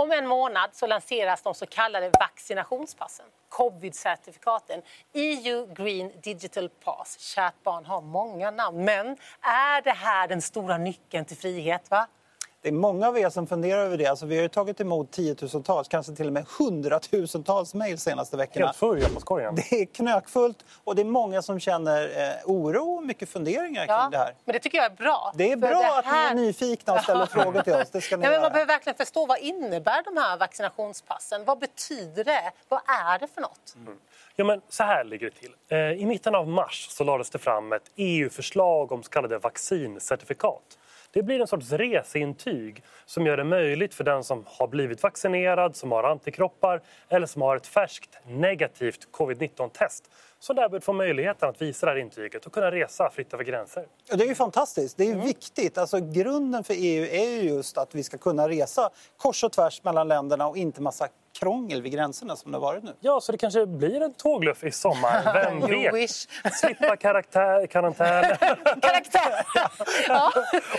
Om en månad så lanseras de så kallade vaccinationspassen, covid-certifikaten. EU Green Digital Pass. Kärt barn har många namn. Men är det här den stora nyckeln till frihet? va? Det är många av er som funderar över det. Alltså, vi har ju tagit emot tiotusentals, kanske till och med hundratusentals mejl senaste veckorna. Helt full e-postkorgen. Det är knökfullt och det är många som känner eh, oro och mycket funderingar kring Ja, det här. men det tycker jag är bra. Det är bra det att ni är nyfikna och ställer frågor till oss. Det ska ni Ja, men man behöver verkligen förstå vad innebär de här vaccinationspassen? Vad betyder det? Vad är det för något? Ja, men så här ligger det till. Eh, I mitten av mars så lades det fram ett EU-förslag om så kallade vaccincertifikat. Det blir en sorts reseintyg som gör det möjligt för den som har blivit vaccinerad, som har antikroppar eller som har ett färskt negativt covid-19-test som därmed får möjligheten att visa det här intyget och kunna resa fritt över gränser. Ja, Det är ju fantastiskt. Det är Mm. viktigt. Alltså, grunden för EU är ju just att vi ska kunna resa kors och tvärs mellan länderna och inte massa krångel vid gränserna som det har varit nu. Ja, så det kanske blir en tågluff i sommar. Vem vet? Slippa karaktär, karantän Karaktär! ja.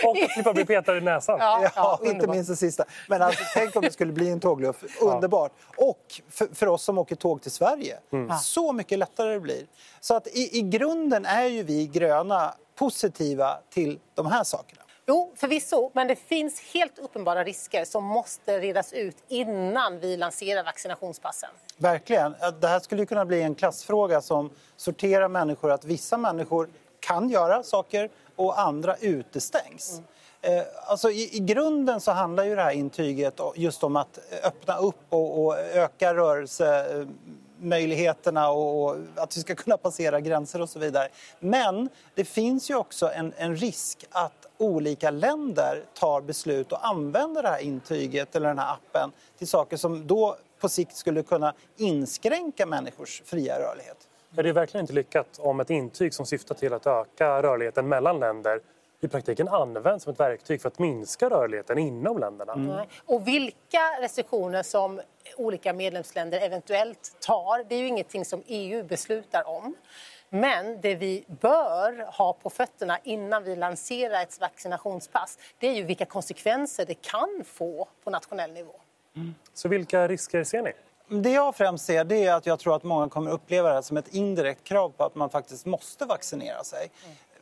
och slippa bli petad i näsan. Ja, Ja, inte minst det sista. Men alltså, tänk om det skulle bli en tågluff. Underbart! Och för, för oss som åker tåg till Sverige, så mycket lättare det blir. Så att i, i grunden är ju vi gröna positiva till de här sakerna. Jo, förvisso. Men det finns helt uppenbara risker som måste redas ut innan vi lanserar vaccinationspassen. Verkligen. Det här skulle kunna bli en klassfråga som sorterar människor. Att vissa människor kan göra saker och andra utestängs. Eh, Alltså i, I grunden så handlar ju det här intyget just om att öppna upp och, och öka möjligheterna och, och att vi ska kunna passera gränser och så vidare. Men det finns ju också en, en risk att olika länder tar beslut och använder det här intyget eller den här appen till saker som då på sikt skulle kunna inskränka människors fria rörlighet. Ja, det är verkligen inte lyckat om ett intyg som syftar till att öka rörligheten mellan länder i praktiken används som ett verktyg för att minska rörligheten inom länderna. Nej. Och vilka restriktioner som olika medlemsländer eventuellt tar, det är ju ingenting som EU beslutar om. Men det vi bör ha på fötterna innan vi lanserar ett vaccinationspass, det är ju vilka konsekvenser det kan få på nationell nivå. Så vilka risker ser ni? Det jag främst ser det är att jag tror att många kommer uppleva det här som ett indirekt krav på att man faktiskt måste vaccinera sig.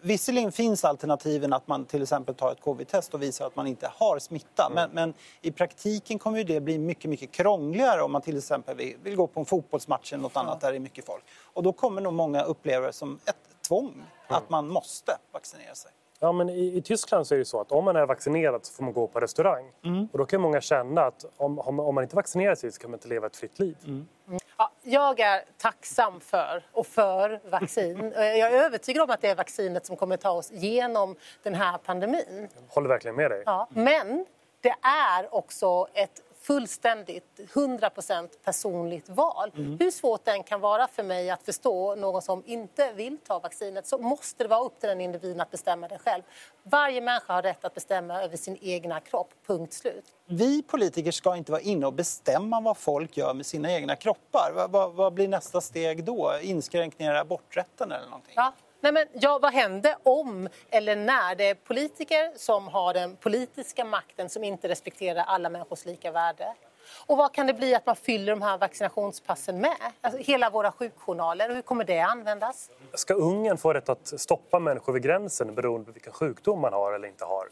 Visserligen finns alternativen att man till exempel tar ett covid-test och visar att man inte har smitta. Men, men i praktiken kommer det bli mycket, mycket krångligare om man till exempel vill, vill gå på en fotbollsmatch eller något annat där det är mycket folk. Och då kommer nog många uppleva det som ett tvång att man måste vaccinera sig. Ja, men i, I Tyskland så är det så att om man är vaccinerad så får man gå på restaurang. Och då kan många känna att om, om, om man inte vaccinerar sig så kan man inte leva ett fritt liv. Ja, jag är tacksam för och för vaccin. Jag är övertygad om att det är vaccinet som kommer ta oss genom den här pandemin. Håller verkligen med dig. Ja, men det är också ett fullständigt, 100% personligt val. Hur svårt den kan vara för mig att förstå någon som inte vill ta vaccinet så måste det vara upp till den individen att bestämma det själv. Varje människa har rätt att bestämma över sin egna kropp, punkt slut. Vi politiker ska inte vara inne och bestämma vad folk gör med sina egna kroppar. Vad, vad, vad blir nästa steg då? Inskränkningar i aborträtten eller någonting? Ja. Nej, men, ja, vad händer om eller när det är politiker som har den politiska makten som inte respekterar alla människors lika värde? Och vad kan det bli att man fyller de här vaccinationspassen med? Alltså, hela våra sjukjournaler, hur kommer det användas? Ska Ungern få rätt att stoppa människor vid gränsen beroende på vilken sjukdom man har eller inte har?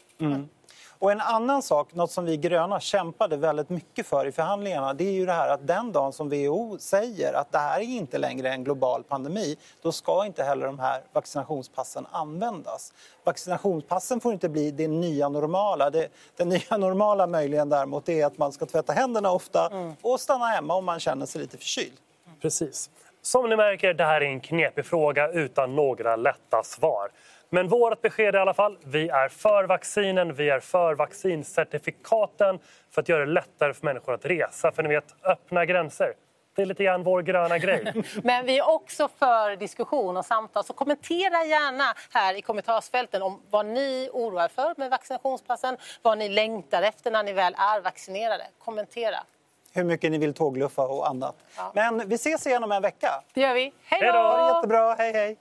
Och en annan sak, något som vi gröna kämpade väldigt mycket för i förhandlingarna, det är ju det här att den dagen som WHO säger att det här är inte längre en global pandemi, då ska inte heller de här vaccinationspassen användas. Vaccinationspassen får inte bli det nya normala. Det, det nya normala möjligen däremot är att man ska tvätta händerna ofta och stanna hemma om man känner sig lite förkyld. Precis. Som ni märker, det här är en knepig fråga utan några lätta svar. Men vårt besked är i alla fall, vi är för vaccinen, vi är för vaccincertifikaten för att göra det lättare för människor att resa. För ni vet, öppna gränser. Det är lite grann vår gröna grej. Men vi är också för diskussion och samtal. Så kommentera gärna här i kommentarsfälten om vad ni oroar för med vaccinationspassen, vad ni längtar efter när ni väl är vaccinerade. Kommentera. Hur mycket ni vill tågluffa och annat. Men vi ses igen om en vecka. Det gör vi. Hej Hej då! då! Ha det jättebra. Hej, hej!